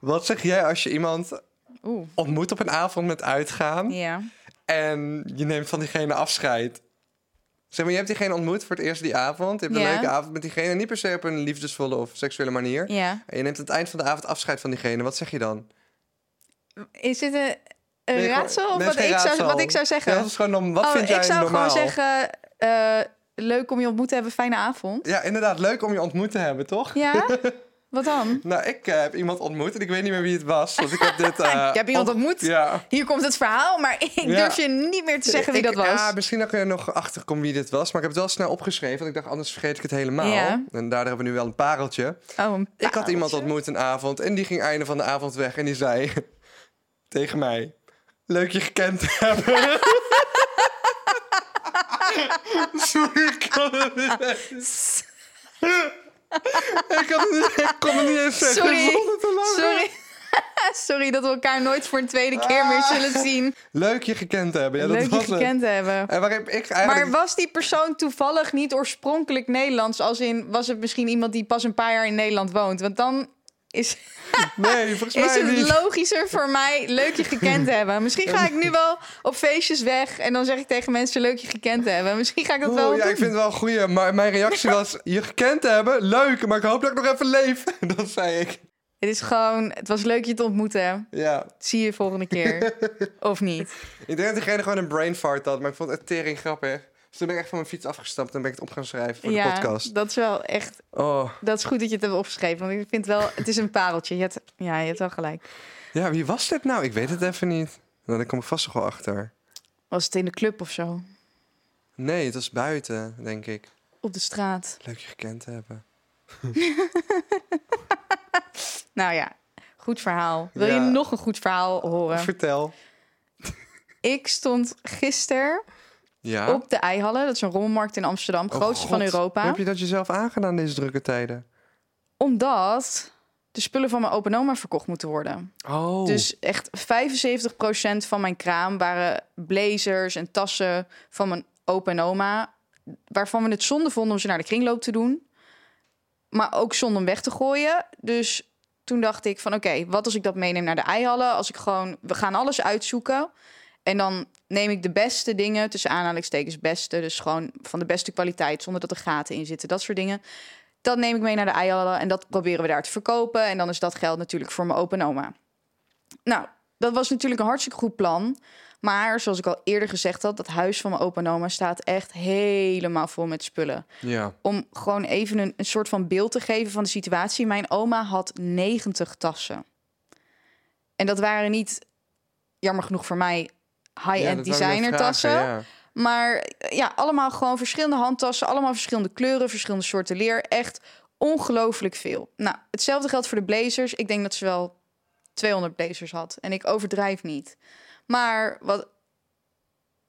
Wat zeg jij als je iemand Oeh, ontmoet op een avond met uitgaan ja. en je neemt van diegene afscheid? Zeg maar, je hebt diegene ontmoet voor het eerst die avond. Je hebt een Ja. leuke avond met diegene, niet per se op een liefdesvolle of seksuele manier. Ja. En je neemt aan het eind van de avond afscheid van diegene. Wat zeg je dan? Is dit een, een Nee, raadsel? Of nee, wat ik, zou, wat ik zou zeggen? Ja, dat is gewoon wat oh, vind jij ik zou normaal? gewoon zeggen, eh, leuk om je ontmoet te hebben, fijne avond. Ja, inderdaad, leuk om je ontmoet te hebben, toch? Ja? wat dan? Nou, ik eh, heb iemand ontmoet en ik weet niet meer wie het was. Want ik heb dit... eh, Je hebt iemand ontmoet? Ja. Hier komt het verhaal, maar ik Ja. durf je niet meer te zeggen wie Ik- dat was. Ja, misschien dat ik er nog achter kom wie dit was. Maar ik heb het wel snel opgeschreven. Want ik dacht, anders vergeet ik het helemaal. Ja. En daardoor hebben we nu wel een pareltje. oh, een Ik had iemand ontmoet een avond. En die ging einde van de avond weg. En die zei tegen mij... Leuk je gekend te hebben. Sorry, ik kan het niet. Ik, niet, ik kon het niet eens zeggen Sorry, zonder te lachen. sorry. Sorry dat we elkaar nooit voor een tweede keer meer zullen zien. Leuk je gekend te hebben. Ja, dat Leuk je was gekend te hebben. En waarin ik Maar eigenlijk... was die persoon toevallig niet oorspronkelijk Nederlands? Als in, was het misschien iemand die pas een paar jaar in Nederland woont? Want dan is, Nee, volgens is mij het niet. logischer voor mij leuk je gekend te hebben. Misschien ga ik nu wel op feestjes weg en dan zeg ik tegen mensen leuk je gekend te hebben. Misschien ga ik dat wel ja, doen. ik vind het wel een goeie. Maar mijn reactie was, je gekend te hebben, leuk, maar ik hoop dat ik nog even leef. Dat zei ik. Het is gewoon, het was leuk je te ontmoeten. Ja, Zie je volgende keer. of niet. ik denk dat diegene gewoon een brain fart had, maar ik vond het tering grappig. Dus toen ben ik echt van mijn fiets afgestapt en ben ik het op gaan schrijven voor de ja, podcast. dat is wel echt, Oh, dat is goed dat je het hebt opgeschreven. Want ik vind wel, het is een pareltje. Je hebt, ja, je hebt wel gelijk. ja, wie was dit nou? Ik weet het even niet. Nou, daar kom ik vast nog wel achter. Was het in de club of zo? Nee, het was buiten, denk ik. Op de straat. Leuk je gekend te hebben. Nou ja, goed verhaal. Wil Ja. je nog een goed verhaal horen? Vertel. Ik stond gisteren Ja? op de Eihallen. Dat is een rommelmarkt in Amsterdam. Oh, grootste van. Europa. Hoe heb je dat jezelf aangedaan deze drukke tijden? Omdat de spullen van mijn open oma verkocht moeten worden. Oh. Dus echt 75% van mijn kraam waren blazers en tassen van mijn opa en oma. Waarvan we het zonde vonden om ze naar de kringloop te doen. Maar ook zonde om weg te gooien. Dus toen dacht ik van oké, wat als ik dat meeneem naar de eihallen? Als ik gewoon, we gaan alles uitzoeken. En dan neem ik de beste dingen, tussen aanhalingstekens beste. Dus gewoon van de beste kwaliteit, zonder dat er gaten in zitten. Dat soort dingen. Dat neem ik mee naar de eihallen en dat proberen we daar te verkopen. En dan is dat geld natuurlijk voor mijn opa en oma. Nou, dat was natuurlijk een hartstikke goed plan. Maar zoals ik al eerder gezegd had, dat huis van mijn opa en oma staat echt helemaal vol met spullen. Ja. Om gewoon even een, een soort van beeld te geven van de situatie. Mijn oma had 90 tassen. En dat waren niet, jammer genoeg voor mij, high-end designer tassen. ja. Maar ja, allemaal gewoon verschillende handtassen, allemaal verschillende kleuren, verschillende soorten leer. Echt ongelooflijk veel. Nou, hetzelfde geldt voor de blazers. Ik denk dat ze wel 200 blazers had. En ik overdrijf niet. Maar wat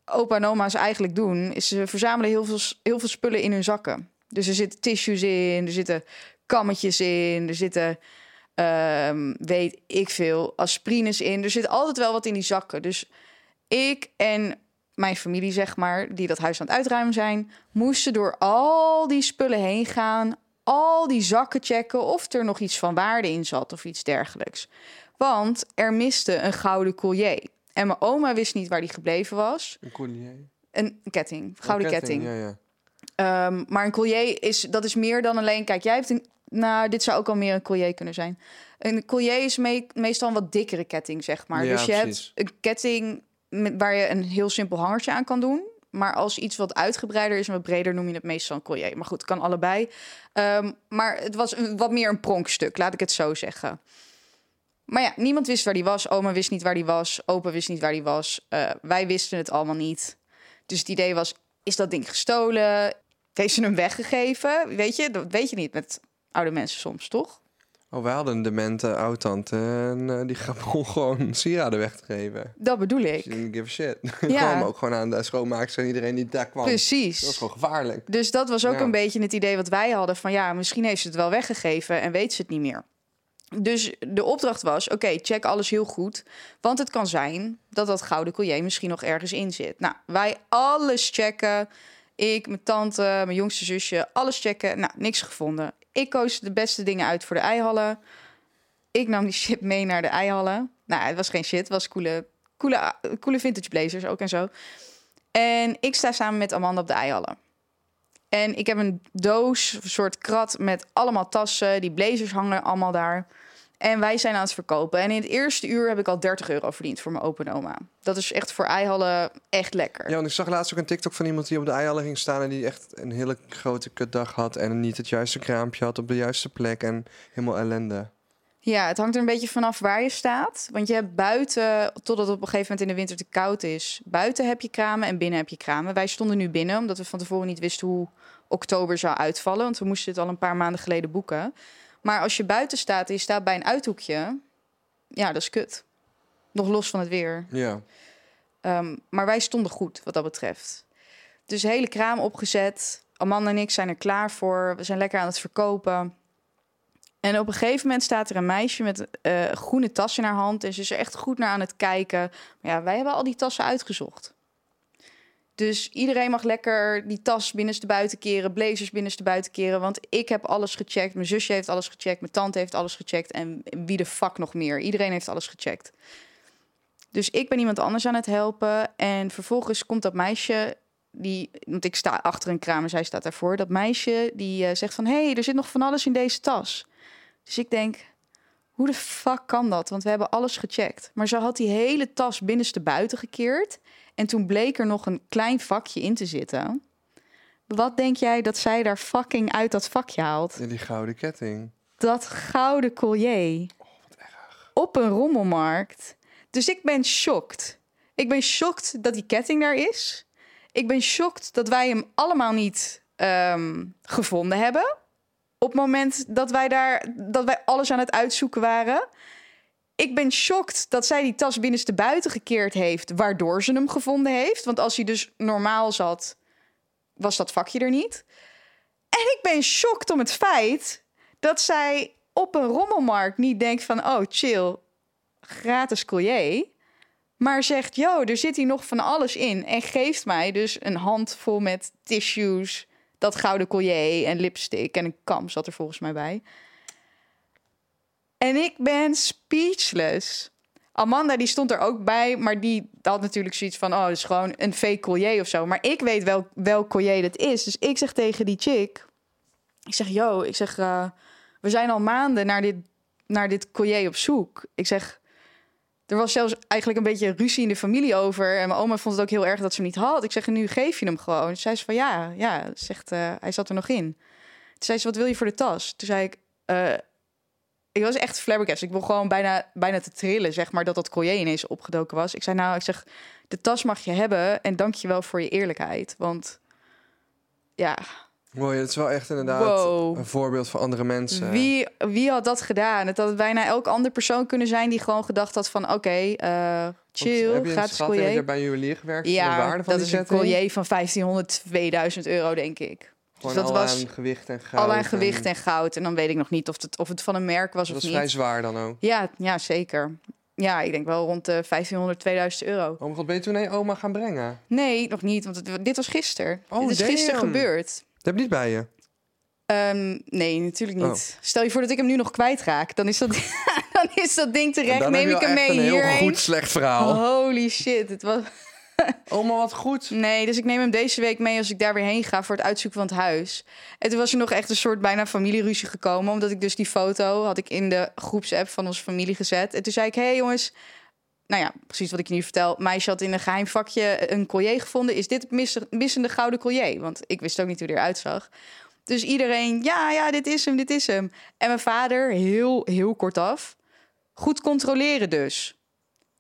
opa en oma's eigenlijk doen, is ze verzamelen heel veel, heel veel spullen in hun zakken. Dus er zitten tissues in, er zitten kammetjes in, er zitten, ehm, weet ik veel, aspirines in. Er zit altijd wel wat in die zakken. Dus ik en mijn familie, zeg maar, die dat huis aan het uitruimen zijn, moesten door al die spullen heen gaan, al die zakken checken of er nog iets van waarde in zat of iets dergelijks. Want er miste een gouden collier. En mijn oma wist niet waar die gebleven was. Een collier. Een ketting, gouden Een ketting. Ja, ja. Ehm, maar een collier is, dat is meer dan alleen... Kijk, jij hebt een... Nou, dit zou ook al meer een collier kunnen zijn. Een collier is me- meestal een wat dikkere ketting, zeg maar. Ja, dus je precies. hebt een ketting waar je een heel simpel hangertje aan kan doen. Maar als iets wat uitgebreider is en wat breder, noem je het meestal een collier. Maar goed, kan allebei. Ehm, maar het was wat meer een pronkstuk, laat ik het zo zeggen. Maar ja, niemand wist waar die was. Oma wist niet waar die was. Opa wist niet waar die was. Eh, wij wisten het allemaal niet. Dus het idee was, is dat ding gestolen? Heeft ze hem weggegeven? Weet je, dat weet je niet met oude mensen soms, toch? Oh, wij hadden een demente oud-tante en eh, die gaf gewoon sieraden weg te geven. Dat bedoel She ik. didn't give a shit. Ja. Gewoon ook gewoon aan de schoonmaakster en iedereen die daar kwam. Precies. Dat was gewoon gevaarlijk. Dus dat was ook Ja. een beetje het idee wat wij hadden van ja, misschien heeft ze het wel weggegeven en weet ze het niet meer. Dus de opdracht was: oké, check alles heel goed. Want het kan zijn dat dat gouden collier misschien nog ergens in zit. Nou, wij alles checken. Ik, mijn tante, mijn jongste zusje, alles checken. Nou, niks gevonden. Ik koos de beste dingen uit voor de eihallen. Ik nam die shit mee naar de eihallen. Nou, het was geen shit, het was coole, coole, coole vintage blazers ook en zo. En ik sta samen met Amanda op de eihallen. En ik heb een doos, een soort krat met allemaal tassen. Die blazers hangen allemaal daar. En wij zijn aan het verkopen. En in het eerste uur heb ik al 30 euro verdiend voor mijn open oma. Dat is echt voor eihallen echt lekker. Ja, want ik zag laatst ook een TikTok van iemand die op de eihallen ging staan... en die echt een hele grote kutdag had... en niet het juiste kraampje had op de juiste plek en helemaal ellende. Ja, het hangt er een beetje vanaf waar je staat. Want je hebt buiten, totdat het op een gegeven moment in de winter te koud is. Buiten heb je kramen en binnen heb je kramen. Wij stonden nu binnen, omdat we van tevoren niet wisten hoe oktober zou uitvallen. Want we moesten dit al een paar maanden geleden boeken. Maar als je buiten staat en je staat bij een uithoekje, ja, dat is kut. Nog los van het weer. Ja. Ehm, maar wij stonden goed wat dat betreft. Dus de hele kraam opgezet. Amanda en ik zijn er klaar voor. We zijn lekker aan het verkopen. En op een gegeven moment staat er een meisje met eh, een groene tas in haar hand. En ze is er echt goed naar aan het kijken. Maar ja, wij hebben al die tassen uitgezocht. Dus iedereen mag lekker die tas binnenste buiten keren, blazers binnenste buiten keren. Want ik heb alles gecheckt. Mijn zusje heeft alles gecheckt. Mijn tante heeft alles gecheckt. En wie de fuck nog meer? Iedereen heeft alles gecheckt. Dus ik ben iemand anders aan het helpen. En vervolgens komt dat meisje, die, want ik sta achter een kraam en zij staat daarvoor. Dat meisje die eh, zegt van, hé, hey, er zit nog van alles in deze tas. Dus ik denk, hoe de fuck kan dat? Want we hebben alles gecheckt. Maar ze had die hele tas binnenste buiten gekeerd. En toen bleek er nog een klein vakje in te zitten. Wat denk jij dat zij daar fucking uit dat vakje haalt? En die gouden ketting. dat gouden collier op een rommelmarkt. Dus ik ben shocked. Ik ben shocked dat die ketting daar is. Ik ben shocked dat wij hem allemaal niet ehm, gevonden hebben. Op het moment dat wij daar dat wij alles aan het uitzoeken waren. Ik ben shocked dat zij die tas binnenste buiten gekeerd heeft, waardoor ze hem gevonden heeft. Want als hij dus normaal zat, was dat vakje er niet. En ik ben shocked om het feit dat zij op een rommelmarkt niet denkt van... oh, chill, gratis collier. Maar zegt, yo, er zit hier nog van alles in. En geeft mij dus een handvol met tissues... dat gouden collier en lipstick en een kam zat er volgens mij bij. En ik ben speechless. Amanda die stond er ook bij, maar die had natuurlijk zoiets van... oh, het is gewoon een fake collier of zo. Maar ik weet wel welk collier dat is. Dus ik zeg tegen die chick... Ik zeg, yo, ik zeg, eh, we zijn al maanden naar dit, naar dit collier op zoek. Ik zeg, er was zelfs eigenlijk een beetje ruzie in de familie over. En mijn oma vond het ook heel erg dat ze hem niet had. Ik zeg, nu geef je hem gewoon. Toen zei ze van, ja, ja, zegt, eh, hij zat er nog in. Toen zei ze, wat wil je voor de tas? Toen zei ik, eh, ik was echt flabbergasted. Ik wil gewoon bijna, bijna te trillen, zeg maar, dat dat collier ineens opgedoken was. Ik zei, nou, ik zeg, de tas mag je hebben en dank je wel voor je eerlijkheid. Want ja, Mooi, het is wel echt inderdaad Wow. een voorbeeld voor andere mensen. Wie, wie had dat gedaan? Het had bijna elk ander persoon kunnen zijn die gewoon gedacht had van... oké, eh, Want chill, heb je gratis schatting? collier. Je bij een juwelier gewerkt? de Ja, waarde van dat die is een collier van 1500, 2000 euro, denk ik. Gewoon dus dat al was aan gewicht en goud. al aan gewicht en goud. En dan weet ik nog niet of het, of het van een merk was Dat of was niet. vrij zwaar dan ook. Ja, ja, zeker. Ja, ik denk wel rond de 1500, 2000 euro. Oh mijn god, ben je toen oma gaan brengen? Nee, nog niet, want het, dit was gisteren. Oh, dit is gisteren damn. gebeurd. Dat heb je niet bij je? Ehm, nee, natuurlijk Oh. niet. Stel je voor dat ik hem nu nog kwijtraak. Dan is dat, dan is dat ding terecht. dan Neem heb ik je hem mee echt een heel hierheen. goed slecht verhaal. Holy shit, het was... Oma, wat goed. Nee, dus ik neem hem deze week mee als ik daar weer heen ga voor het uitzoeken van het huis. En toen was er nog echt een soort bijna familieruzie gekomen. Omdat ik dus die foto had ik in de groepsapp van onze familie gezet. En toen zei ik, hé hey jongens, nou ja, precies wat ik je nu vertel. Meisje had in een geheim vakje een collier gevonden. Is dit het mis- missende gouden collier? Want ik wist ook niet hoe die eruit zag. Dus iedereen, ja, ja, dit is hem, dit is hem. En mijn vader, heel, heel kortaf. Goed controleren dus.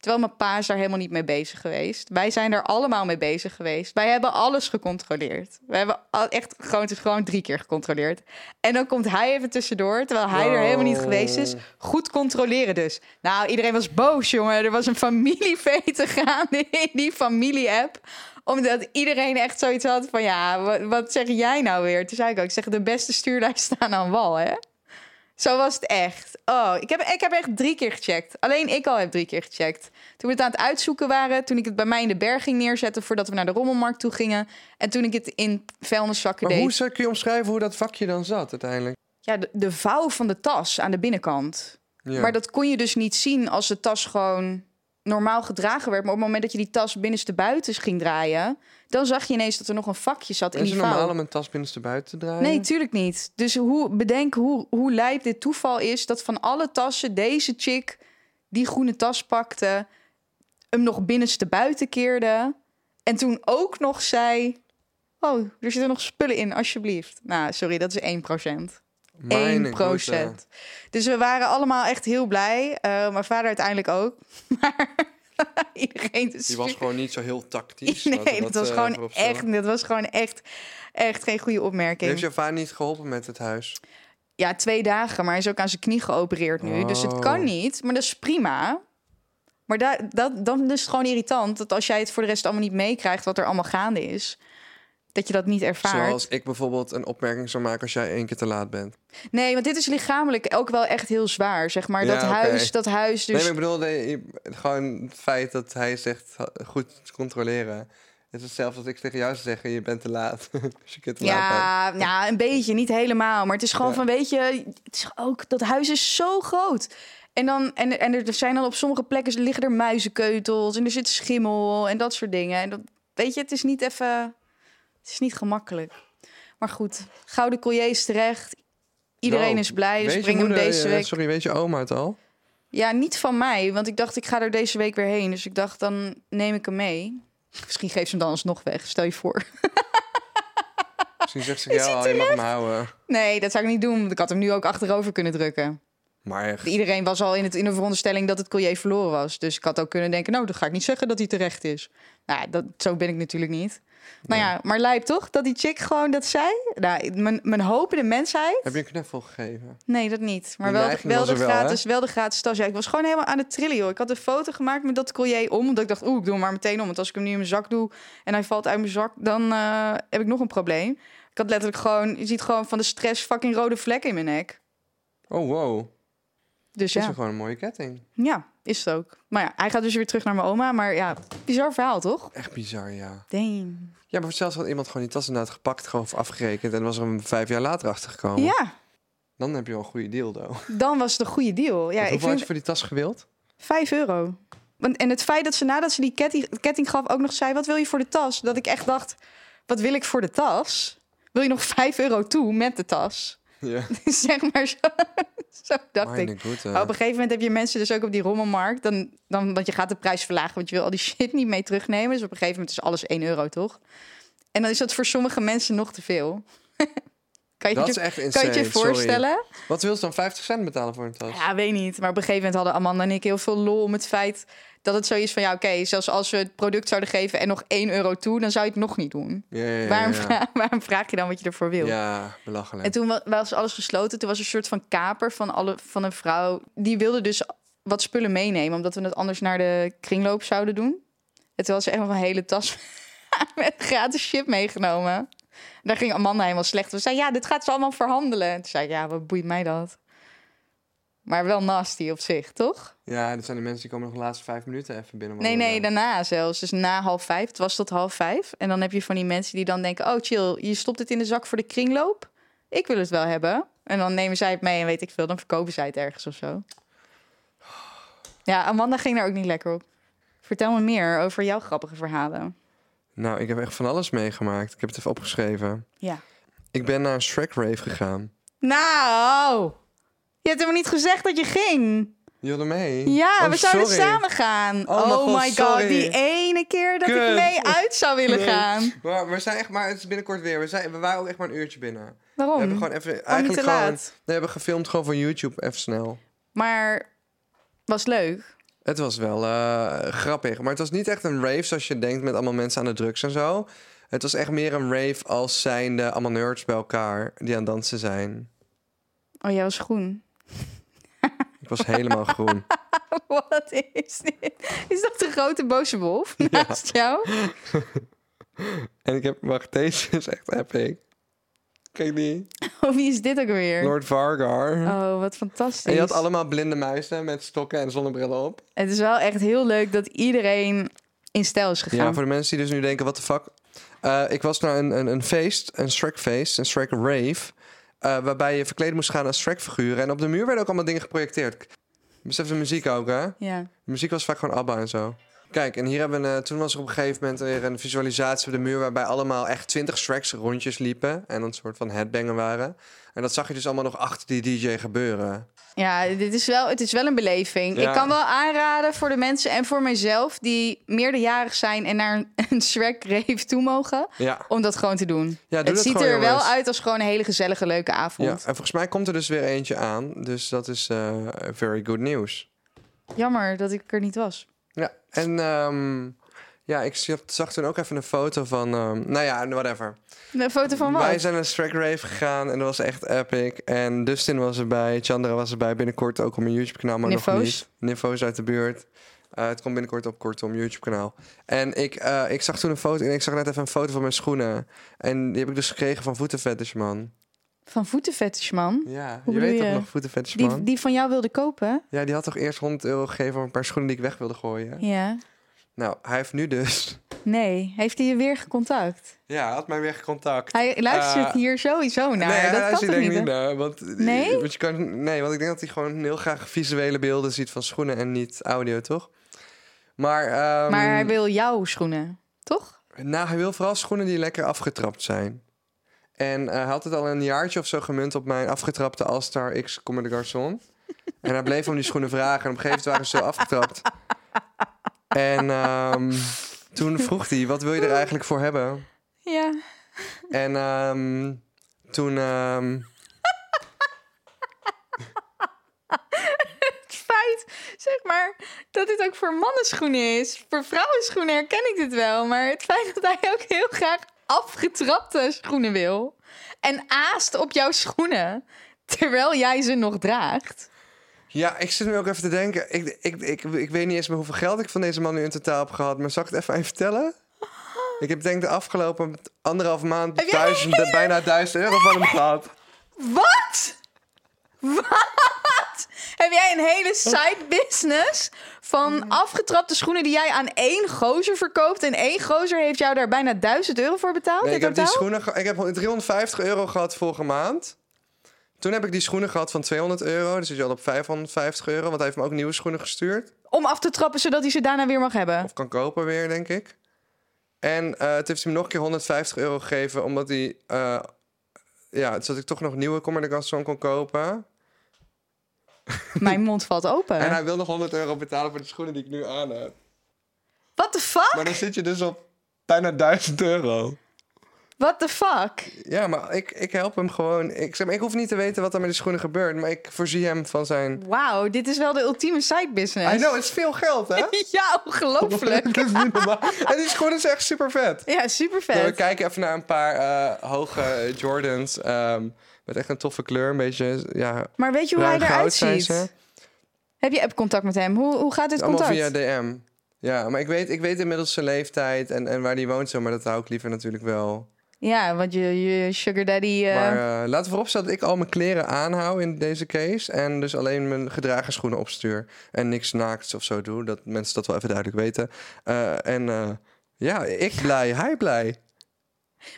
Terwijl mijn pa is daar helemaal niet mee bezig geweest. Wij zijn er allemaal mee bezig geweest. Wij hebben alles gecontroleerd. We hebben al- echt gewoon, het is gewoon drie keer gecontroleerd. En dan komt hij even tussendoor, terwijl hij er helemaal niet geweest is. Goed controleren dus. Nou, iedereen was boos, jongen. Er was een familiefete gaande in die familie-app omdat iedereen echt zoiets had van... ja, wat, wat zeg jij nou weer? Toen zei ik ook, ik zeg, de beste stuurlijn staan aan wal, hè? Zo was het echt. Oh, ik heb, ik heb echt drie keer gecheckt. Alleen ik al heb drie keer gecheckt. Toen we het aan het uitzoeken waren... toen ik het bij mij in de berg ging neerzetten... voordat we naar de rommelmarkt toe gingen... en toen ik het in vuilniszakken Maar deed... hoe zou- kun je omschrijven hoe dat vakje dan zat uiteindelijk? Ja, de, de vouw van de tas aan de binnenkant. Ja. Maar dat kon je dus niet zien als de tas gewoon normaal gedragen werd. Maar op het moment dat je die tas binnenste buiten ging draaien... dan zag je ineens dat er nog een vakje zat in is die het normaal om een tas binnenste buiten te draaien? Nee, tuurlijk niet. Dus hoe, bedenk hoe, hoe lijp dit toeval is... dat van alle tassen deze chick die groene tas pakte... hem nog binnenste buiten keerde... en toen ook nog zei... oh, er zitten nog spullen in, alsjeblieft. Nou, sorry, dat is 1 procent. 1 Mijn goede. procent. Dus we waren allemaal echt heel blij. Eh, mijn vader uiteindelijk ook. Maar iedereen... de Die was gewoon niet zo heel tactisch. Nee, dat was eh, gewoon echt... Dat was gewoon echt, echt geen goede opmerking. Heeft jouw vader niet geholpen met het huis? Ja, twee dagen, maar hij is ook aan zijn knie geopereerd nu. Dus het kan Oh. niet, maar dat is prima. Maar daar, dat, dan is het gewoon irritant dat als jij het voor de rest allemaal niet meekrijgt wat er allemaal gaande is, dat je dat niet ervaart. Zoals ik bijvoorbeeld een opmerking zou maken als jij één keer te laat bent. Nee, want dit is lichamelijk ook wel echt heel zwaar, zeg maar. Ja, dat huis, dat huis. Dus Nee, maar ik bedoel, nee, gewoon het feit dat hij zegt goed controleren. Het is hetzelfde als ik tegen jou zou zeggen, je bent te laat. als je keer te laat bent. ja, ja, een beetje, niet helemaal. Maar het is gewoon Ja. van, weet je, het is ook, dat huis is zo groot. En, dan, en, en er zijn dan op sommige plekken liggen er muizenkeutels en er zit schimmel en dat soort dingen. En dat, weet je, het is niet even, het is niet gemakkelijk. Maar goed, gouden colliers terecht. Iedereen is blij, dus brengen hem deze eh, week. Sorry, weet je oma het al? Ja, niet van mij, want ik dacht ik ga er deze week weer heen. Dus ik dacht dan neem ik hem mee. Misschien geeft ze hem dan alsnog weg, stel je voor. Misschien zegt ze ja, je mag hem houden. Nee, dat zou ik niet doen, want ik had hem nu ook achterover kunnen drukken. Maar echt. Iedereen was al in, het, in de veronderstelling dat het collier verloren was. Dus ik had ook kunnen denken, nou, dan ga ik niet zeggen dat hij terecht is. Nou, dat, zo ben ik natuurlijk niet. Nou ja, maar lijp toch dat die chick gewoon dat zei? Nou, mijn, mijn hoop in de mensheid... Heb je een knuffel gegeven? Nee, dat niet. Maar wel, wel, de wel, gratis, wel de gratis tas. Ja, ik was gewoon helemaal aan het trillen, joh. Ik had een foto gemaakt met dat collier om. Omdat ik dacht, oeh, ik doe hem maar meteen om. Want als ik hem nu in mijn zak doe en hij valt uit mijn zak... dan eh, heb ik nog een probleem. Ik had letterlijk gewoon... Je ziet gewoon van de stress fucking rode vlekken in mijn nek. Oh, wow. Dus ja. is gewoon een mooie ketting. Ja, is het ook. Maar ja, hij gaat dus weer terug naar mijn oma. Maar ja, bizar verhaal, toch? Echt bizar, ja. Dang. Ja, maar zelfs had iemand gewoon die tas inderdaad gepakt, gewoon afgerekend... en was er een vijf jaar later achter gekomen. Ja, Dan heb je wel een goede deal, though. dan was het een goede deal. Ja, ik hoeveel had vind je voor die tas gewild? 5 euro. Want, en het feit dat ze nadat ze die ketting, ketting gaf ook nog zei... wat wil je voor de tas? Dat ik echt dacht, wat wil ik voor de tas? Wil je nog 5 euro toe met de tas? Ja. zeg maar zo. zo dacht ik. Op een gegeven moment heb je mensen dus ook op die rommelmarkt. Dan, dan, want je gaat de prijs verlagen, want je wil al die shit niet mee terugnemen. Dus op een gegeven moment is alles 1 euro, toch? En dan is dat voor sommige mensen nog te veel. kan je Dat je, is echt kan je het insane, je sorry. voorstellen? Wat wil ze dan 50 cent betalen voor een tas? Ja, weet niet. Maar op een gegeven moment hadden Amanda en ik heel veel lol om het feit dat het zo is van ja, oké, zelfs als we het product zouden geven en nog 1 euro toe, dan zou je het nog niet doen. Ja, ja, ja, Waarom, ja. vra- waarom vraag je dan wat je ervoor wil? Ja, belachelijk. En toen wa- was alles gesloten. Toen was er een soort van kaper van, alle, van een vrouw. Die wilde dus wat spullen meenemen, omdat we het anders naar de kringloop zouden doen. En toen had ze echt nog een hele tas met gratis shit meegenomen. Daar ging Amanda helemaal slecht. We zeiden, ja, dit gaat ze allemaal verhandelen. Toen zei ik, ja, wat boeit mij dat? Maar wel nasty op zich, toch? Ja, dat zijn de mensen die komen nog de laatste vijf minuten even binnen. Nee, nee, daarna zelfs. Dus na half vijf. Het was tot half vijf. En dan heb je van die mensen die dan denken... oh, chill, je stopt het in de zak voor de kringloop. Ik wil het wel hebben. En dan nemen zij het mee en weet ik veel. Dan verkopen zij het ergens of zo. Ja, Amanda ging daar ook niet lekker op. Vertel me meer over jouw grappige verhalen. Nou, ik heb echt van alles meegemaakt. Ik heb het even opgeschreven. Ja. Ik ben naar een Shrek rave gegaan. Nou, je hebt helemaal niet gezegd dat je ging. Je wilde mee? Ja, Oh, we zouden sorry. samen gaan. Oh, Oh, my god, sorry. die ene keer dat ik mee uit zou willen Nee. gaan. Maar we zijn echt maar, het is binnenkort weer. We, zijn, we waren ook echt maar een uurtje binnen. Waarom? We hebben gewoon even, Oh, eigenlijk te gewoon, laat. we hebben gefilmd gewoon voor YouTube even snel. Maar was leuk. Het was wel eh, grappig. Maar het was niet echt een rave zoals je denkt met allemaal mensen aan de drugs en zo. Het was echt meer een rave als zijnde allemaal nerds bij elkaar die aan het dansen zijn. Oh, jij was groen. Ik was helemaal groen. Wat is dit? Is dat de grote boze wolf naast jou? En ik heb, wacht, deze is echt epic. Kijk die. Of wie is dit ook weer? Lord Vargar. Oh, wat fantastisch. En je had allemaal blinde muizen met stokken en zonnebrillen op. Het is wel echt heel leuk dat iedereen in stijl is gegaan. Ja, voor de mensen die dus nu denken, wat de fuck. Eh, ik was naar een, een, een feest, een Shrek feest, een Shrek rave. eh, waarbij je verkleed moest gaan als Shrek figuren. En op de muur werden ook allemaal dingen geprojecteerd. Besef de muziek ook, hè? Ja. De muziek was vaak gewoon ABBA en zo. Kijk, en hier hebben we, eh, toen was er op een gegeven moment weer een visualisatie op de muur... waarbij allemaal echt 20 Shreks rondjes liepen en een soort van headbanger waren. En dat zag je dus allemaal nog achter die DJ gebeuren. Ja, dit is wel, het is wel een beleving. Ja. Ik kan wel aanraden voor de mensen en voor mijzelf die meerderjarig zijn en naar een, een Shrek rave toe mogen, Ja, om dat gewoon te doen. ja doe het ziet gewoon, er wel uit als gewoon een hele gezellige, leuke avond. Ja, en volgens mij komt er dus weer eentje aan. Dus dat is eh, very good news. Jammer dat ik er niet was. Ja, en ehm, ja, ik zag, toen ook even een foto van... ehm, nou ja, whatever. Een foto van Wij wat? zijn naar Shrek Rave gegaan en dat was echt epic. En Dustin was erbij, Chandra was erbij. Binnenkort ook op mijn YouTube-kanaal, maar nog niet. Nifo's uit de buurt. Eh, het komt binnenkort op kortom YouTube-kanaal. En ik, eh, ik zag toen een foto en ik zag net even een foto van mijn schoenen. En die heb ik dus gekregen van Voetenfetish Man. Van voetenfetishman. Ja, Hoe je weet bedoel toch je? nog Voetenfetish Die, die van jou wilde kopen? Ja, die had toch eerst 100 euro gegeven voor een paar schoenen die ik weg wilde gooien. Ja. Nou, hij heeft nu dus... Nee. Heeft hij je weer gecontact? Ja, hij had mij weer gecontact. Hij luistert Eh, hier sowieso naar. nee, dat hij kan luistert toch niet? niet naar. Want, Nee? Want je kan, nee, want ik denk dat hij gewoon heel graag visuele beelden ziet van schoenen en niet audio, toch? Maar, ehm, Maar hij wil jouw schoenen, toch? nou, hij wil vooral schoenen die lekker afgetrapt zijn. En eh, hij had het al een jaartje of zo gemunt op mijn afgetrapte All-Star X Comme de Garçon. en hij bleef om die schoenen vragen. En op een gegeven moment waren ze zo afgetrapt. En ehm, toen vroeg hij, wat wil je er eigenlijk voor hebben? Ja. En ehm, toen... ehm, Het feit, zeg maar, dat dit ook voor mannenschoenen is. Voor vrouwenschoenen herken ik dit wel. Maar het feit dat hij ook heel graag afgetrapte schoenen wil. En aast op jouw schoenen. Terwijl jij ze nog draagt. Ja, ik zit nu ook even te denken. Ik, ik, ik, ik weet niet eens meer hoeveel geld ik van deze man nu in totaal heb gehad. Maar zal ik het even aan je vertellen? Ik heb denk de afgelopen anderhalf maand jij- bijna duizend euro van hem gehad. Wat? Wat? Heb jij een hele side business van afgetrapte schoenen die jij aan één gozer verkoopt? En één gozer heeft jou daar bijna 1000 euro voor betaald Nee, ik heb die schoenen ik heb 350 euro gehad vorige maand. Toen heb ik die schoenen gehad van 200 euro. Dus je al op 550 euro. Want hij heeft me ook nieuwe schoenen gestuurd. Om af te trappen zodat hij ze daarna weer mag hebben. Of kan kopen weer, denk ik. En eh het heeft me nog een keer 150 euro gegeven. Omdat hij... eh, ja, zodat ik toch nog nieuwe Comme de Garçon kon kopen. Mijn mond valt open. En hij wil nog 100 euro betalen voor de schoenen die ik nu aan heb. What the fuck? Maar dan zit je dus op bijna 1000 euro. What the fuck? Ja, maar ik, ik help hem gewoon. Ik, zeg maar, ik hoef niet te weten wat er met die schoenen gebeurt. Maar ik voorzie hem van zijn... Wauw, dit is wel de ultieme side business. I know, het is veel geld, hè? Ja, ongelooflijk. Dat is niet normaal. En die schoenen is echt super vet. Ja, super Nou, we vet. kijken even naar een paar eh, hoge Jordans. ehm, met echt een toffe kleur. Een beetje, ja, Maar weet je hoe hij eruit ziet? Heb je app-contact met hem? Hoe, hoe gaat dit Allemaal contact? via DM. Ja, maar ik weet, ik weet inmiddels zijn leeftijd en, en waar hij woont zo. Maar dat hou ik liever natuurlijk wel. Ja, want je, je sugar daddy... eh, Maar eh, laten we vooropstellen dat ik al mijn kleren aanhoud in deze case. En dus alleen mijn gedragen schoenen opstuur. En niks naakts of zo doe. Dat mensen dat wel even duidelijk weten. Eh, en ja, ik blij, hij blij.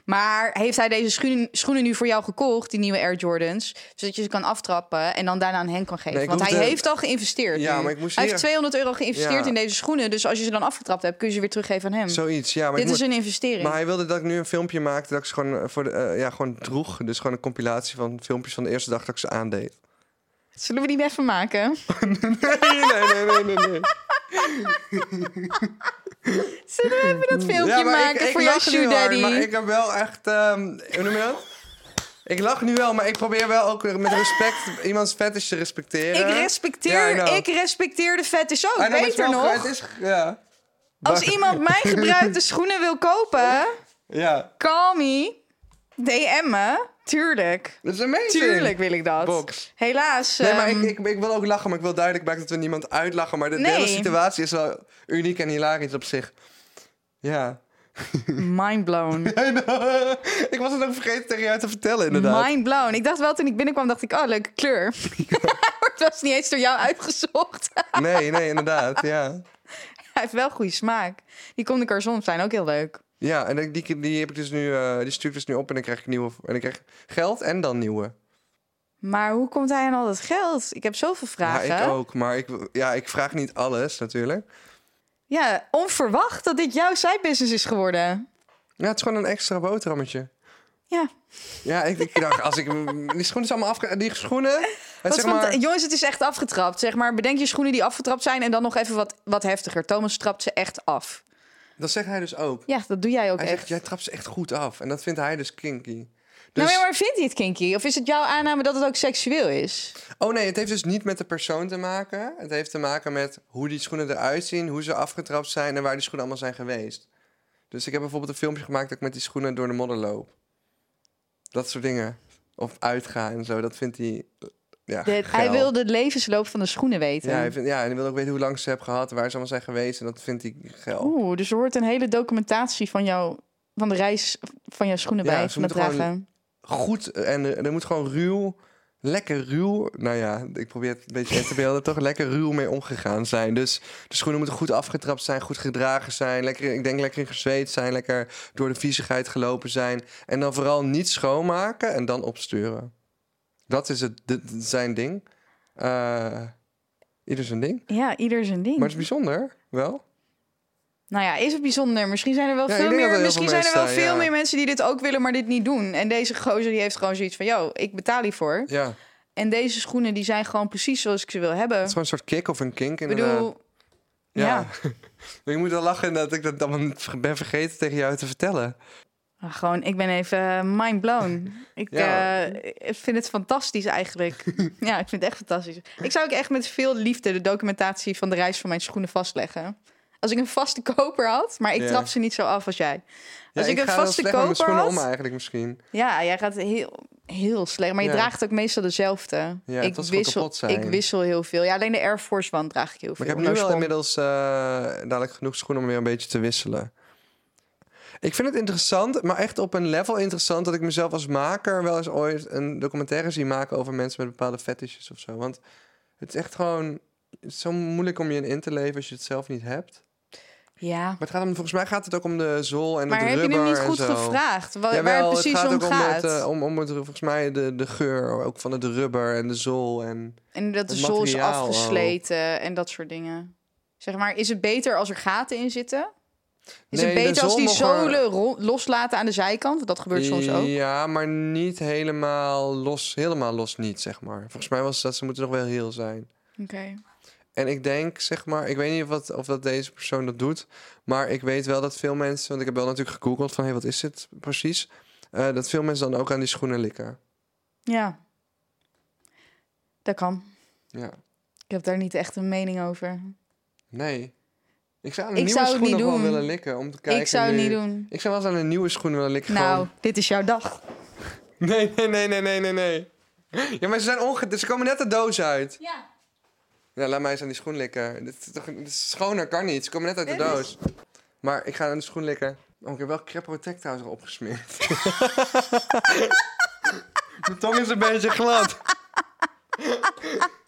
Maar heeft hij deze schoenen, schoenen nu voor jou gekocht, die nieuwe Air Jordans, zodat je ze kan aftrappen en dan daarna aan hen kan geven? Nee, Want hij heeft al geïnvesteerd. Ja, nu. maar ik moest hij heeft 200 euro geïnvesteerd Ja. in deze schoenen, dus als je ze dan afgetrapt hebt, kun je ze weer teruggeven aan hem. Zoiets, ja. Maar, Dit is moet- een investering. maar hij wilde dat ik nu een filmpje maakte dat ik ze gewoon, eh, voor de, eh, ja, gewoon droeg. Dus gewoon een compilatie van filmpjes van de eerste dag dat ik ze aandeed. Zullen we die even maken? nee, nee, nee, nee, nee. Zullen we even dat filmpje Ja, maar maken ik, ik voor jouw shoe hard, daddy? Maar ik heb wel echt, ehm hoe noem je dat? Ik lach nu wel, maar ik probeer wel ook met respect iemands fetish te respecteren. Ik respecteer, ik respecteer de fetish ook. I know, maar het is Beter nog, is, ja. als iemand mijn gebruikte schoenen wil kopen, Ja, call me, DM me. Tuurlijk. dat is amazing. Tuurlijk wil ik dat. Box. Helaas. Nee, maar ehm, ik, ik, ik wil ook lachen, maar ik wil duidelijk maken dat we niemand uitlachen. Maar de, hele situatie is wel uniek en hilarisch op zich. Ja. Mind blown. ik was het ook vergeten tegen jou te vertellen, inderdaad. Mind blown. Ik dacht wel toen ik binnenkwam, dacht ik, oh, leuke kleur. het was niet eens door jou uitgezocht. Nee, nee, inderdaad, ja. Hij heeft wel goede smaak. Die Comme de Garçons zijn ook heel leuk. Ja, en die, die, heb ik dus nu, eh, die stuur ik dus nu op en dan krijg ik nieuwe. En ik krijg geld en dan nieuwe. Maar hoe komt hij aan al dat geld? Ik heb zoveel vragen. Ja, ik ook. Maar ik, ja, ik vraag niet alles natuurlijk. Ja, onverwacht dat dit jouw side business is geworden. Ja, het is gewoon een extra boterhammetje. Ja. Ja, ik, ik dacht, als ik... Die schoenen is allemaal afge... Die schoenen... Het, Wat zeg maar, Jongens, het is echt afgetrapt. Zeg maar, bedenk je schoenen die afgetrapt zijn en dan nog even wat, wat heftiger. Thomas trapt ze echt af. Dat zegt hij dus ook. Ja, dat doe jij ook Hij echt. zegt, jij trapt ze echt goed af. En dat vindt hij dus kinky. Nou, Dus, maar vindt hij het kinky? Of is het jouw aanname dat het ook seksueel is? Oh nee, het heeft dus niet met de persoon te maken. Het heeft te maken met hoe die schoenen eruit zien, hoe ze afgetrapt zijn en waar die schoenen allemaal zijn geweest. Dus ik heb bijvoorbeeld een filmpje gemaakt dat ik met die schoenen door de modder loop. Dat soort dingen. Of uitga en zo, dat vindt hij... Ja, De- hij wil de levensloop van de schoenen weten. Ja, hij vindt, ja, en hij wil ook weten hoe lang ze hebben gehad, waar ze allemaal zijn geweest. En dat vindt hij geil. Oeh, dus er hoort een hele documentatie van, jou, van de reis van jouw schoenen Ja, bij. ze Van het dragen. Goed, en er, er moet gewoon ruw, lekker ruw... Nou ja, ik probeer het een beetje in te beelden, toch lekker ruw mee omgegaan zijn. Dus de schoenen moeten goed afgetrapt zijn, goed gedragen zijn. Lekker, ik denk lekker gezweet zijn, lekker door de viezigheid gelopen zijn. En dan vooral niet schoonmaken en dan opsturen. Dat is het, dit- zijn ding. Eh, ieder zijn ding. Ja, ieder zijn ding. Maar het is bijzonder, wel. Nou ja, is het bijzonder? Misschien zijn er wel Ja, veel meer. er Misschien veel zijn er wel mensen veel ja. meer mensen die dit ook willen, maar dit niet doen. En deze gozer die heeft gewoon zoiets van: yo, ik betaal hiervoor. Ja, het En deze schoenen die zijn gewoon precies zoals ik ze wil hebben. is gewoon een soort kick of een kink Ik bedoel, ja. Ik moet wel lachen dat ik dat allemaal ben vergeten tegen jou te vertellen. Ah, gewoon, ik ben even mind blown. Ik Ja. eh, ik vind het fantastisch eigenlijk. ja, ik vind het echt fantastisch. Ik zou ook echt met veel liefde de documentatie van de reis van mijn schoenen vastleggen. Als ik een vaste koper had, maar ik Ja. trap ze niet zo af als jij. Ja, Als ik, een vaste slecht met mijn koper schoenen had, om eigenlijk misschien. Ja, jij gaat heel, heel slecht. Maar je Ja. draagt ook meestal dezelfde. Ja, ik, wissel, kapot zijn. ik wissel heel veel. Ja, alleen de Air Force One draag ik heel Maar veel. ik heb nu wel inmiddels eh, dadelijk genoeg schoenen om weer een beetje te wisselen. Ik vind het interessant, maar echt op een level interessant... dat ik mezelf als maker wel eens ooit een documentaire zie maken... over mensen met bepaalde fetishes of zo. Want het is echt gewoon zo moeilijk om je in te leven als je het zelf niet hebt. Ja, Maar het gaat om, volgens mij gaat het ook om de zool en maar het heb je rubber hem niet goed zo. gevraagd? Waar het precies het gaat om gaat? om het, eh, om, om het, volgens mij de, de geur ook van het rubber en de zool. En, En dat de zool is ook. afgesleten en dat soort dingen. Zeg maar, is het beter als er gaten in zitten? Is Nee, het beter als die er- zolen loslaten aan de zijkant? Want dat gebeurt soms ook. Ja, maar niet helemaal los. Helemaal los niet, zeg maar. Volgens mij was dat ze moeten nog wel heel zijn. Oké. En ik denk, zeg maar, ik weet niet of, wat, of dat deze persoon dat doet. Maar ik weet wel dat veel mensen, want ik heb wel natuurlijk gegoogeld van, hé, hey, wat is dit precies? Eh, dat veel mensen dan ook aan die schoenen likken. Ja. Dat kan. Ja. Ik heb daar niet echt een mening over. Nee. Ik zou aan een Ik nieuwe zou het schoen nog wel willen likken. Om te kijken ik zou het nu- niet doen. Ik zou wel eens aan een nieuwe schoen willen likken. Nou, gewoon. dit is jouw dag. Nee, nee, nee, nee, nee, nee, nee. Ja, maar ze zijn onge... Ze komen net de doos uit. Ja. Ja, laat mij eens aan die schoen likken. Dit is, toch, dit is schoner, kan niet. Ze komen net uit de doos. Maar ik ga aan de schoen likken. Oh, ik heb wel Crep Protect trouwens erop gesmeerd. Mijn tong is een beetje glad.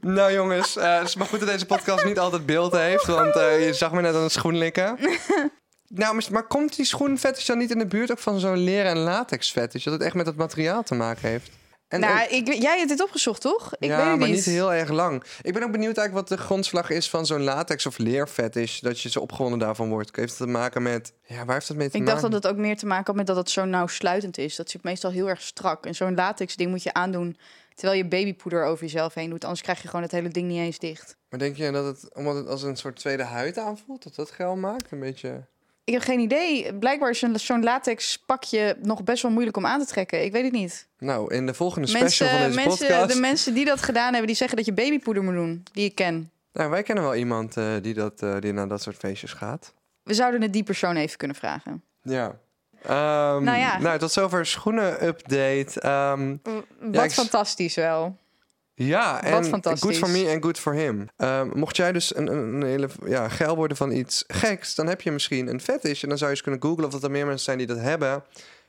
nou jongens, eh, het is maar goed dat deze podcast niet altijd beeld heeft. Want eh, je zag me net aan de schoen likken. nou, maar, komt die schoenfetish dan niet in de buurt ook van zo'n leren en latex fetish? Dat het echt met het materiaal te maken heeft? En, nou, ik, jij hebt dit opgezocht, toch? Ik ja, weet het maar niet. heel erg lang. Ik ben ook benieuwd eigenlijk wat de grondslag is van zo'n latex of leerfetish. Dat je zo opgewonden daarvan wordt. Heeft het te maken met... Ja, waar heeft dat mee te Ik maken? dacht dat het ook meer te maken had met dat het zo nauwsluitend is. Dat zit meestal heel erg strak. En zo'n latex ding moet je aandoen terwijl je babypoeder over jezelf heen doet. Anders krijg je gewoon het hele ding niet eens dicht. Maar denk je dat het, omdat het als een soort tweede huid aanvoelt, dat dat geil maakt? Een beetje... Ik heb geen idee. Blijkbaar is zo'n latex pakje nog best wel moeilijk om aan te trekken. Ik weet het niet. Nou, in de volgende special van deze mensen, podcast... de mensen die dat gedaan hebben, die zeggen dat je babypoeder moet doen. Die ik ken. Nou, wij kennen wel iemand eh, die, dat, eh, die naar dat soort feestjes gaat. We zouden het die persoon even kunnen vragen. Ja. Ehm, Nou ja. Nou, tot zover schoenen-update. Ehm, Wat ik- fantastisch wel. ja, en good for me en good for him. Ehm, mocht jij dus een, een, hele ja, geil worden van iets geks... dan heb je misschien een fetish. En dan zou je eens kunnen googlen of dat er meer mensen zijn die dat hebben.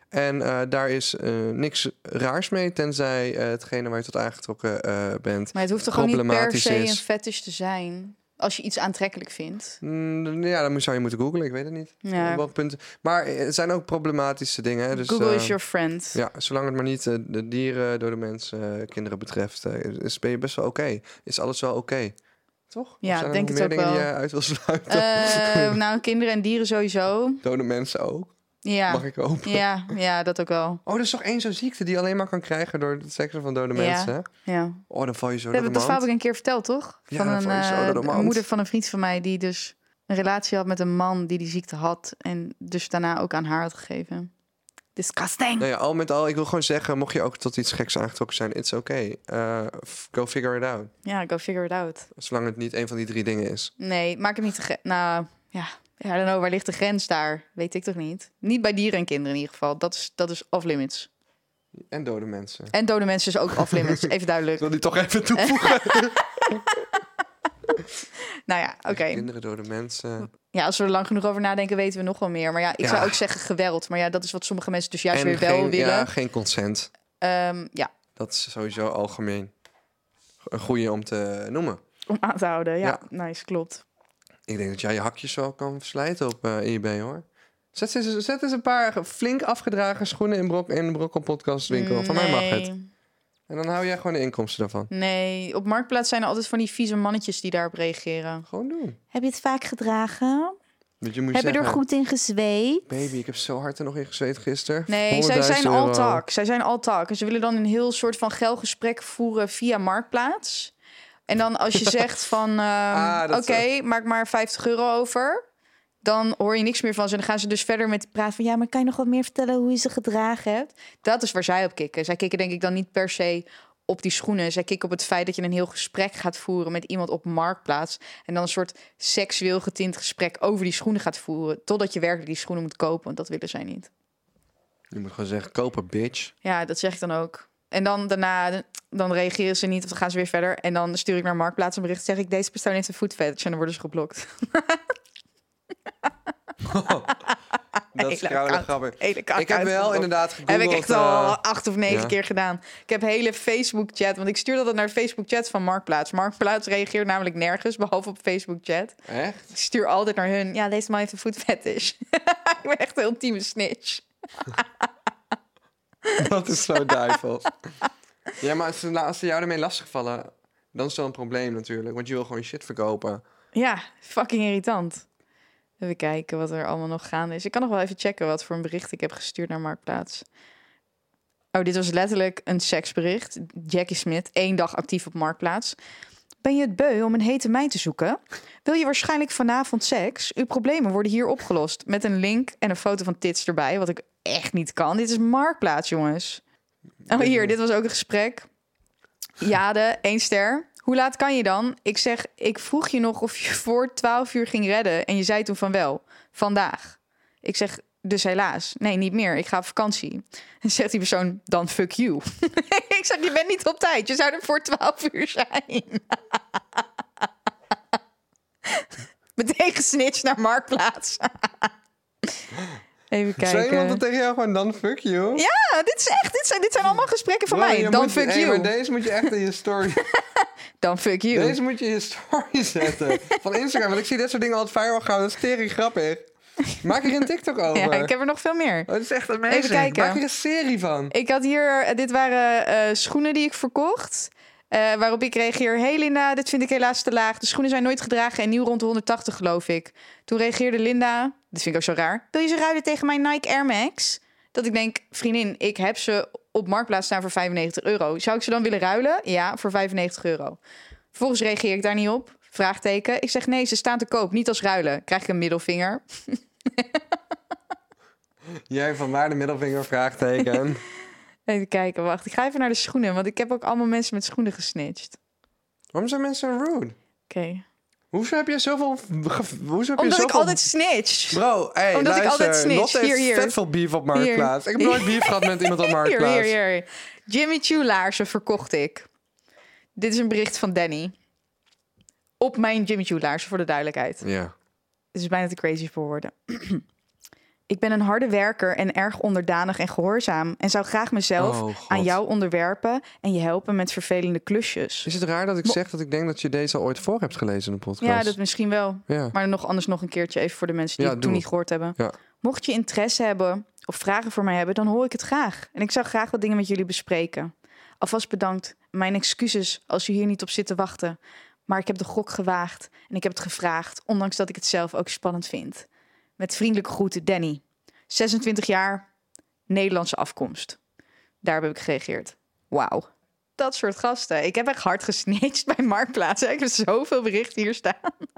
En eh, daar is eh, niks raars mee... tenzij eh, hetgene waar je tot aangetrokken bent... Maar het hoeft toch gewoon niet per se is. een fetish te zijn. Als je iets aantrekkelijk vindt. Mm, ja, dan zou je moeten googlen. Ik weet het niet. Ja. Op welk punt. Maar er zijn ook problematische dingen. Hè? Dus, Google eh, is your friend. Ja, zolang het maar niet eh, de dieren, door de mensen, eh, kinderen betreft, eh, is, ben je best wel oké. Is alles wel oké? Toch? Ja, zijn er denk nog het meer ook dingen die wel. je uit wil sluiten? Eh, nou, kinderen en dieren sowieso. Dode mensen ook? Ja. Mag ik hopen? Ja, ja, dat ook wel. Oh, er is toch één zo'n ziekte die je alleen maar kan krijgen door het seksen van dode Ja. mensen? Ja. Oh, dan val je zo Dat, door de dat heb ik een keer verteld, toch? Ja, Van dan een, val je zo eh, een moeder van een vriend van mij die dus een relatie had met een man die die ziekte had. En dus daarna ook aan haar had gegeven. Disgusting. Nou ja, al met al, ik wil gewoon zeggen, mocht je ook tot iets geks aangetrokken zijn, it's okay. Eh, go figure it out. Ja, go figure it out. Zolang het niet een van die drie dingen is. Nee, maak het niet te ge- Nou, ja. I don't know, waar ligt de grens daar? Weet ik toch niet? Niet bij dieren en kinderen in ieder geval. Dat is, dat is off limits. En dode mensen. En dode mensen is ook off limits. Even duidelijk. Ik wil die toch even toevoegen. Nou ja, oké. Kinderen, dode mensen. Ja, als we er lang genoeg over nadenken, weten we nog wel meer. Maar ja, ik Ja. zou ook zeggen geweld. Maar ja, dat is wat sommige mensen dus juist en weer wel geen, willen. Ja, geen consent. Ehm, ja, Dat is sowieso algemeen een goede om te noemen. om aan te houden. Ja, Ja. nice, klopt. Ik denk dat jij je hakjes wel kan verslijten op eh eBay hoor. Zet eens, zet eens een paar flink afgedragen schoenen in, brok, in de Brokkel Podcast winkel. Van mij mag het. Nee. En dan hou jij gewoon de inkomsten daarvan. Nee, op Marktplaats zijn er altijd van die vieze mannetjes die daarop reageren. Gewoon doen. Heb je het vaak gedragen? Je moet Heb je zeggen, er goed in gezweet? Baby, ik heb zo hard er nog in gezweet gisteren. Nee, zij 100.000 zijn all talk. Zij zijn all talk. En ze willen dan een heel soort van geil gesprek voeren via Marktplaats. En dan als je zegt van, ehm, Ah, dat oké, maak maar 50 euro over. Dan hoor je niks meer van ze. En dan gaan ze dus verder met praten van... ja, maar kan je nog wat meer vertellen hoe je ze gedragen hebt? Dat is waar zij op kicken. Zij kicken denk ik dan niet per se op die schoenen. Zij kicken op het feit dat je een heel gesprek gaat voeren... met iemand op Marktplaats. En dan een soort seksueel getint gesprek over die schoenen gaat voeren... totdat je werkelijk die schoenen moet kopen. Want dat willen zij niet. Je moet gewoon zeggen, kopen bitch. Ja, dat zeg ik dan ook. En dan daarna, dan reageren ze niet of dan gaan ze weer verder. En dan stuur ik naar Marktplaats een bericht. Zeg ik, deze persoon heeft een food fetish. En dan worden ze geblokt. Dat is account- grappig. Ik heb wel inderdaad gegoogeld. Heb ik echt al eh, acht of negen ja. keer gedaan. Ik heb hele Facebook-chat. Want ik stuur dat naar de Facebook-chat van Marktplaats. Marktplaats reageert namelijk nergens, behalve op Facebook-chat. Echt? Ik stuur altijd naar hun. Ja, deze man heeft een food fetish. ik ben echt een ultieme snitch. Dat is zo duivels. ja, maar als ze, als ze jou ermee lastigvallen, dan is wel een probleem natuurlijk. Want je wil gewoon shit verkopen. Ja, fucking irritant. Even kijken wat er allemaal nog gaande is. Ik kan nog wel even checken wat voor een bericht ik heb gestuurd naar Marktplaats. Oh, dit was letterlijk een seksbericht. Jackie Smith, één dag actief op Marktplaats. Ben je het beu om een hete meid te zoeken? Wil je waarschijnlijk vanavond seks? Uw problemen worden hier opgelost. Met een link en een foto van tits erbij, wat ik echt niet kan. Dit is Marktplaats, jongens. Oh, hier, dit was ook een gesprek. Jade, één ster. Hoe laat kan je dan? Ik zeg, ik vroeg je nog of je voor 12 uur ging redden. En je zei toen van wel. Vandaag. Ik zeg, dus helaas. Nee, niet meer. Ik ga op vakantie. En zegt die persoon, dan fuck you. ik zeg, je bent niet op tijd. Je zou er voor 12 uur zijn. Meteen gesnitcht naar Marktplaats. Even Zei iemand kijken. dat tegen jou gewoon, dan fuck you? Ja, dit is echt, dit zijn, dit zijn allemaal gesprekken van mij. Dan fuck hey, you. maar deze moet je echt in je story... Dan fuck you. deze moet je in je story zetten. Van Instagram, want ik zie dit soort dingen altijd viral gaan. Dat is tering grappig. Maak er een TikTok over. Ja, ik heb er nog veel meer. Oh, dat is echt amazing. Even kijken. Maak er een serie van. Ik had hier, eh, dit waren eh, schoenen die ik verkocht. Eh, waarop ik reageer, hey Linda, dit vind ik helaas te laag. De schoenen zijn nooit gedragen en nieuw rond de 180 geloof ik. Toen reageerde Linda, dit vind ik ook zo raar. Wil je ze ruilen tegen mijn Nike Air Max? Dat ik denk, vriendin, ik heb ze op Marktplaats staan voor 95 euro. Zou ik ze dan willen ruilen? Ja, voor 95 euro. Vervolgens reageer ik daar niet op. Vraagteken. Ik zeg nee, ze staan te koop, niet als ruilen. Krijg ik een middelvinger. Jij van waar de middelvinger vraagteken. Even kijken, wacht. Ik ga even naar de schoenen, want ik heb ook allemaal mensen met schoenen gesnitcht. Waarom zijn mensen rude? Oké. Hoezo heb je zoveel... Hoezo heb je Omdat ik zoveel... altijd snitch. Bro, hey, Omdat ik altijd snitch. Lotte heeft Hier, hier. vet veel beef op Marktplaats. Ik heb nooit beef gehad met iemand op Hier, Marktplaats. hier, hier. Jimmy Choo laarzen verkocht ik. Dit is een bericht van Danny. Op mijn Jimmy Choo laarzen, voor de duidelijkheid. Ja. Het is bijna te crazy voor woorden. ik ben een harde werker en erg onderdanig en gehoorzaam. En zou graag mezelf Oh, aan jou onderwerpen en je helpen met vervelende klusjes. Is het raar dat ik zeg dat ik denk dat je deze al ooit voor hebt gelezen in de podcast? Ja, dat misschien wel. Ja. Maar nog anders nog een keertje even voor de mensen die Ja, het toen niet gehoord hebben. Ja. Mocht je interesse hebben of vragen voor mij hebben, dan hoor ik het graag. En ik zou graag wat dingen met jullie bespreken. Alvast bedankt. Mijn excuses als u hier niet op zit te wachten. Maar ik heb de gok gewaagd en ik heb het gevraagd, ondanks dat ik het zelf ook spannend vind. Met vriendelijke groeten, Danny. 26 jaar, Nederlandse afkomst. Daar heb ik gereageerd. Wauw. Dat soort gasten. Ik heb echt hard gesnitcht bij Marktplaats. Ik heb zoveel berichten hier staan.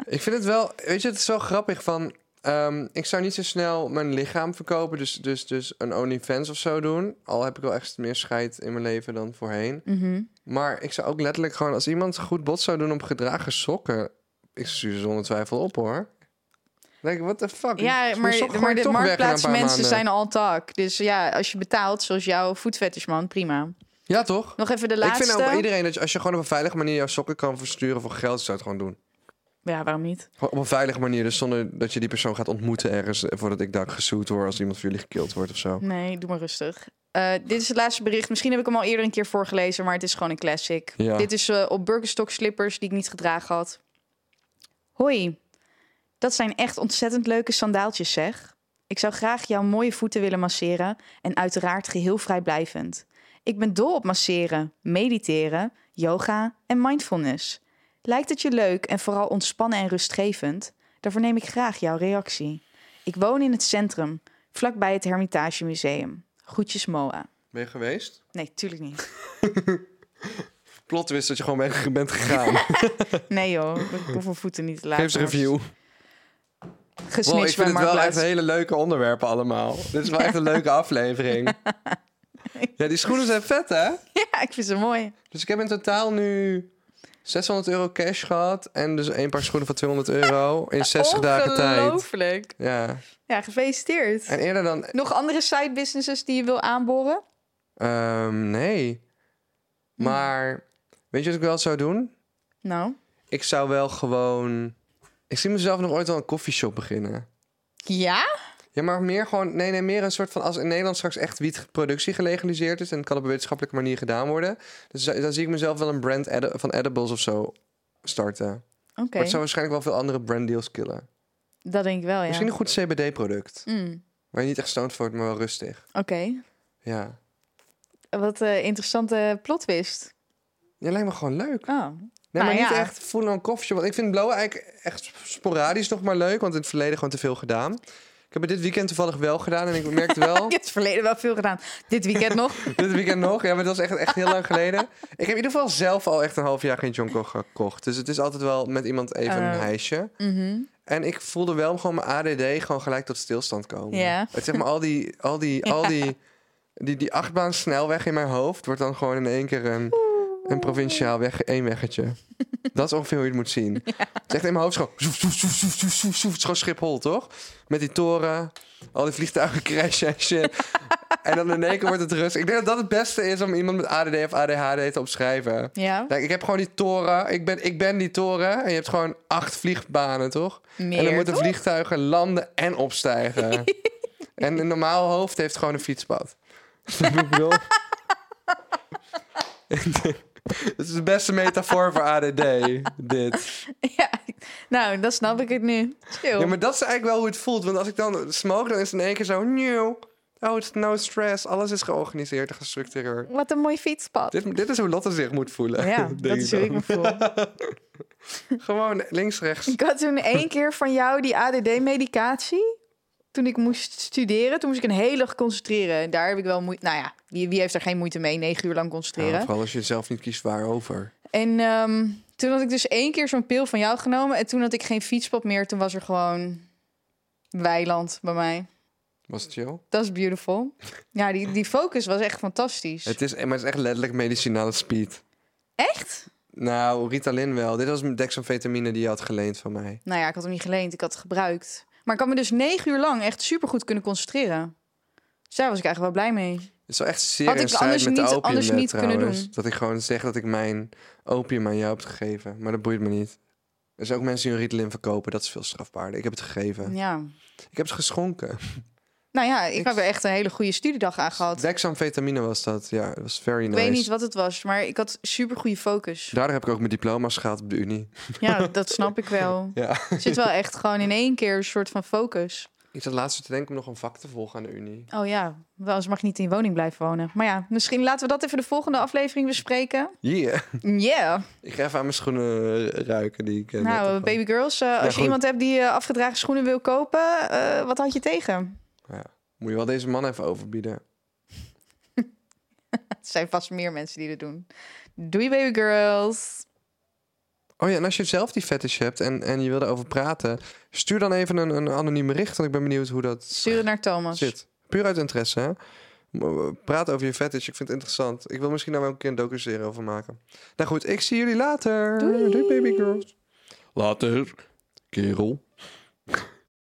Ik vind het wel, weet je, het is wel grappig van. ehm, ik zou niet zo snel mijn lichaam verkopen, dus, dus, dus een OnlyFans of zo doen. Al heb ik wel echt meer scheid in mijn leven dan voorheen. Mhm. Maar ik zou ook letterlijk gewoon, als iemand goed bot zou doen op gedragen sokken, ik stuur ze zonder twijfel op hoor. Denk ik, what the fuck? Ja, maar, maar de marktplaatsmensen zijn al tak. Dus ja, als je betaalt, zoals jouw voetfetishman, prima. Ja, toch? Nog even de Ik laatste. vind ook iedereen dat je, als je gewoon op een veilige manier jouw sokken kan versturen voor geld, zou het gewoon doen. Ja, waarom niet? Gewoon op een veilige manier, dus zonder dat je die persoon gaat ontmoeten ergens eh, voordat ik daar gezoet word als iemand voor jullie gekild wordt of zo. Nee, doe maar rustig. Eh, dit is het laatste bericht. Misschien heb ik hem al eerder een keer voorgelezen, maar het is gewoon een classic. Ja. Dit is eh, op Birkenstock slippers die ik niet gedragen had. Hoi, dat zijn echt ontzettend leuke sandaaltjes, zeg. Ik zou graag jouw mooie voeten willen masseren en uiteraard geheel vrijblijvend. Ik ben dol op masseren, mediteren, yoga en mindfulness. Lijkt het je leuk en vooral ontspannen en rustgevend? Daarvoor neem ik graag jouw reactie. Ik woon in het centrum, vlakbij het Hermitage Museum. Groetjes Moa. Ben je geweest? Nee, tuurlijk niet. Plot wist dat je gewoon bent, bent gegaan. Nee joh, ik hoef mijn voeten niet te laten. Geef ze een review. Gesnitcht Wow, ik vind het wel echt hele leuke onderwerpen allemaal. Dit is wel echt een leuke aflevering. Ja, die schoenen zijn vet, hè? Ja, ik vind ze mooi. Dus ik heb in totaal nu 600 euro cash gehad. En dus één paar schoenen van 200 euro in 60 dagen tijd. Ongelooflijk. Ja. Ja, gefeliciteerd. En eerder dan... Nog andere side businesses die je wil aanboren? ehm, nee. Maar weet je wat ik wel zou doen? Nou. Ik zou wel gewoon... Ik zie mezelf nog ooit wel een koffieshop beginnen. Ja? Ja, maar meer gewoon... Nee, nee, meer een soort van... Als in Nederland straks echt wietproductie gelegaliseerd is... en het kan op een wetenschappelijke manier gedaan worden... Dus dan zie ik mezelf wel een brand edi- van edibles of zo starten. Oké, Maar het zou waarschijnlijk wel veel andere branddeals killen. dat denk ik wel, ja. Misschien een goed CBD-product. Mm, Waar je niet echt stoned wordt, maar wel rustig. Oké. Ja. Wat eh interessante plot twist. Ja, lijkt me gewoon leuk. Oh. Nee, Nou maar niet ja. echt full on koffieshop. Want ik vind blowen eigenlijk echt sporadisch nog maar leuk. Want in het verleden gewoon te veel gedaan. Ik heb het dit weekend toevallig wel gedaan. En ik merkte wel... Je hebt het verleden wel veel gedaan. Dit weekend nog. dit weekend nog. Ja, maar dat was echt, echt heel lang geleden. Ik heb in ieder geval zelf al echt een half jaar geen jonko gekocht. Dus het is altijd wel met iemand even een Oh. hijsje. Mhm. En ik voelde wel gewoon mijn ADD gewoon gelijk tot stilstand komen. Ja. Het zeg maar al die, al die, al die, die, die achtbaan snelweg in mijn hoofd wordt dan gewoon in één keer een, een provinciaal weg, één weggetje. Dat is ongeveer hoe je het moet zien. Het is echt in mijn hoofd gewoon zoef, zoef, zoef, zoef, zoef, zoef, zoef. Het is gewoon Schiphol, toch? Met die toren, al die vliegtuigen crashen en shit. en dan in één keer wordt het rustig. Ik denk dat dat het beste is om iemand met ADD of ADHD te omschrijven. Ja. Kijk, ik heb gewoon die toren. Ik ben, ik ben die toren. En je hebt gewoon acht vliegbanen, toch? Meer, en dan moeten toch? vliegtuigen landen en opstijgen. en een normaal hoofd heeft gewoon een fietspad. Ik bedoel? Het is de beste metafoor voor ADD, dit. ja. Nou, dan snap ik het nu. Chill. Ja, maar dat is eigenlijk wel hoe het voelt. Want als ik dan smoke, dan is het in één keer zo... Nieuw. Oh, it's no stress. Alles is georganiseerd en gestructureerd. Wat een mooi fietspad. Dit, dit is hoe Lotte zich moet voelen. Ja, dat is hoe ik me voel. Gewoon links, rechts. Ik had toen één keer van jou die ADD-medicatie. Toen ik moest studeren, toen moest ik een hele dag concentreren. Daar heb ik wel moeite... Nou ja, wie, wie heeft er geen moeite mee? Negen uur lang concentreren. Ja, vooral als je zelf niet kiest waarover. En ehm, toen had ik dus één keer zo'n pil van jou genomen. En toen had ik geen fietspad meer. Toen was er gewoon weiland bij mij. Was het chill? Dat is beautiful. Ja, die, die focus was echt fantastisch. Het is, maar het is echt letterlijk medicinale speed. Echt? Nou, Ritalin wel. Dit was mijn dexamfetamine die je had geleend van mij. Nou ja, ik had hem niet geleend, ik had het gebruikt. Maar ik had me dus negen uur lang echt supergoed kunnen concentreren. Dus daar was ik eigenlijk wel blij mee. Het is wel echt zeer Had ik anders met niet- anders niet kunnen doen. Dat ik gewoon zeg dat ik mijn opium aan jou heb gegeven. Maar dat boeit me niet. Er zijn ook mensen die hun Ritalin verkopen. Dat is veel strafbaarder. Ik heb het gegeven. Ja. Ik heb het geschonken. Nou ja, ik Ik- heb er echt een hele goede studiedag aan gehad. Dexamfetamine was dat. Ja, dat was very Ik nice. weet niet wat het was, maar ik had super goede focus. Daardoor heb ik ook mijn diploma's gehaald op de Unie. Ja, dat snap ik wel. Ja. Er zit wel echt gewoon in één keer een soort van focus. Ik zat laatst te denken om nog een vak te volgen aan de Unie. Oh ja, wel anders mag je niet in je woning blijven wonen. Maar ja, misschien laten we dat even de volgende aflevering bespreken. Yeah. Yeah. Ik ga even aan mijn schoenen ruiken die ik eh, Nou, baby girls, eh, als je goed. iemand hebt die eh, afgedragen schoenen wil kopen, eh, wat had je tegen? Ja. Moet je wel deze man even overbieden. Er zijn vast meer mensen die dit doen. Doei baby girls. Oh ja, en als je zelf die fetish hebt en, en je wil erover praten, stuur dan even een, een anoniem bericht, want ik ben benieuwd hoe dat Stuur het naar Thomas. zit. Puur uit interesse, hè? M- Praat over je fetish, ik vind het interessant. Ik wil misschien daar wel een keer een docu-serie over maken. Nou goed, ik zie jullie later. Doei. Doei baby girls. Later, kerel.